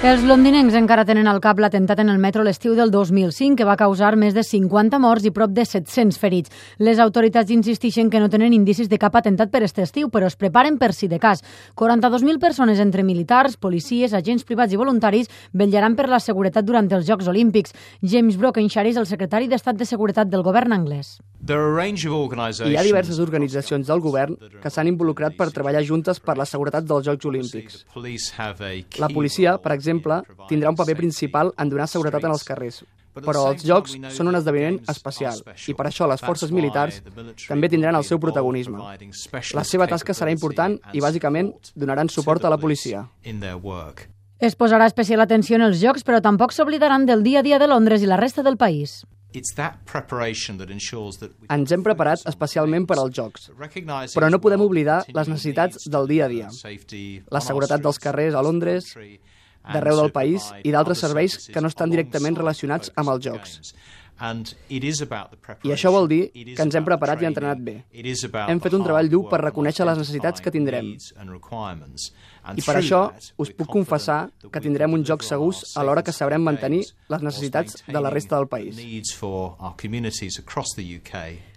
Els londinencs encara tenen al cap l'atemptat en el metro l'estiu del 2005, que va causar més de 50 morts i prop de 700 ferits. Les autoritats insisteixen que no tenen indicis de cap atemptat per aquest estiu, però es preparen per si de cas. 42.000 persones entre militars, policies, agents privats i voluntaris vetllaran per la seguretat durant els Jocs Olímpics. James Brockenshire és el secretari d'Estat de Seguretat del govern anglès. Hi ha diverses organitzacions del govern que s'han involucrat per treballar juntes per la seguretat dels Jocs Olímpics. La policia, per exemple, tindrà un paper principal en donar seguretat en els carrers, però els Jocs són un esdeveniment especial i per això les forces militars també tindran el seu protagonisme. La seva tasca serà important i bàsicament donaran suport a la policia. Es posarà especial atenció en els Jocs, però tampoc s'oblidaran del dia a dia de Londres i la resta del país. Ens hem preparat especialment per als Jocs, però no podem oblidar les necessitats del dia a dia. La seguretat dels carrers a Londres, d'arreu del país i d'altres serveis que no estan directament relacionats amb els Jocs. I això vol dir que ens hem preparat i entrenat bé. Hem fet un treball dur per reconèixer les necessitats que tindrem. I per això us puc confessar que tindrem uns jocs segurs alhora que sabrem mantenir les necessitats de la resta del país.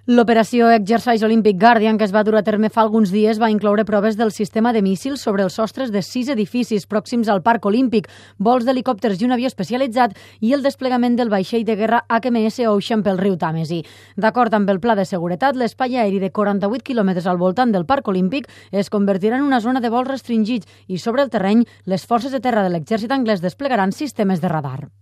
L'operació Exercise Olympic Guardian, que es va dur a terme fa alguns dies, va incloure proves del sistema de míssils sobre els sostres de sis edificis pròxims al Parc Olímpic, vols d'helicòpters i un avió especialitzat i el desplegament del vaixell de guerra HMS Ocean pel riu Tàmesi. D'acord amb el pla de seguretat, l'espai aeri de 48 quilòmetres al voltant del Parc Olímpic es convertirà en una zona de vols restringits i sobre el terreny les forces de terra de l'exèrcit anglès desplegaran sistemes de radar.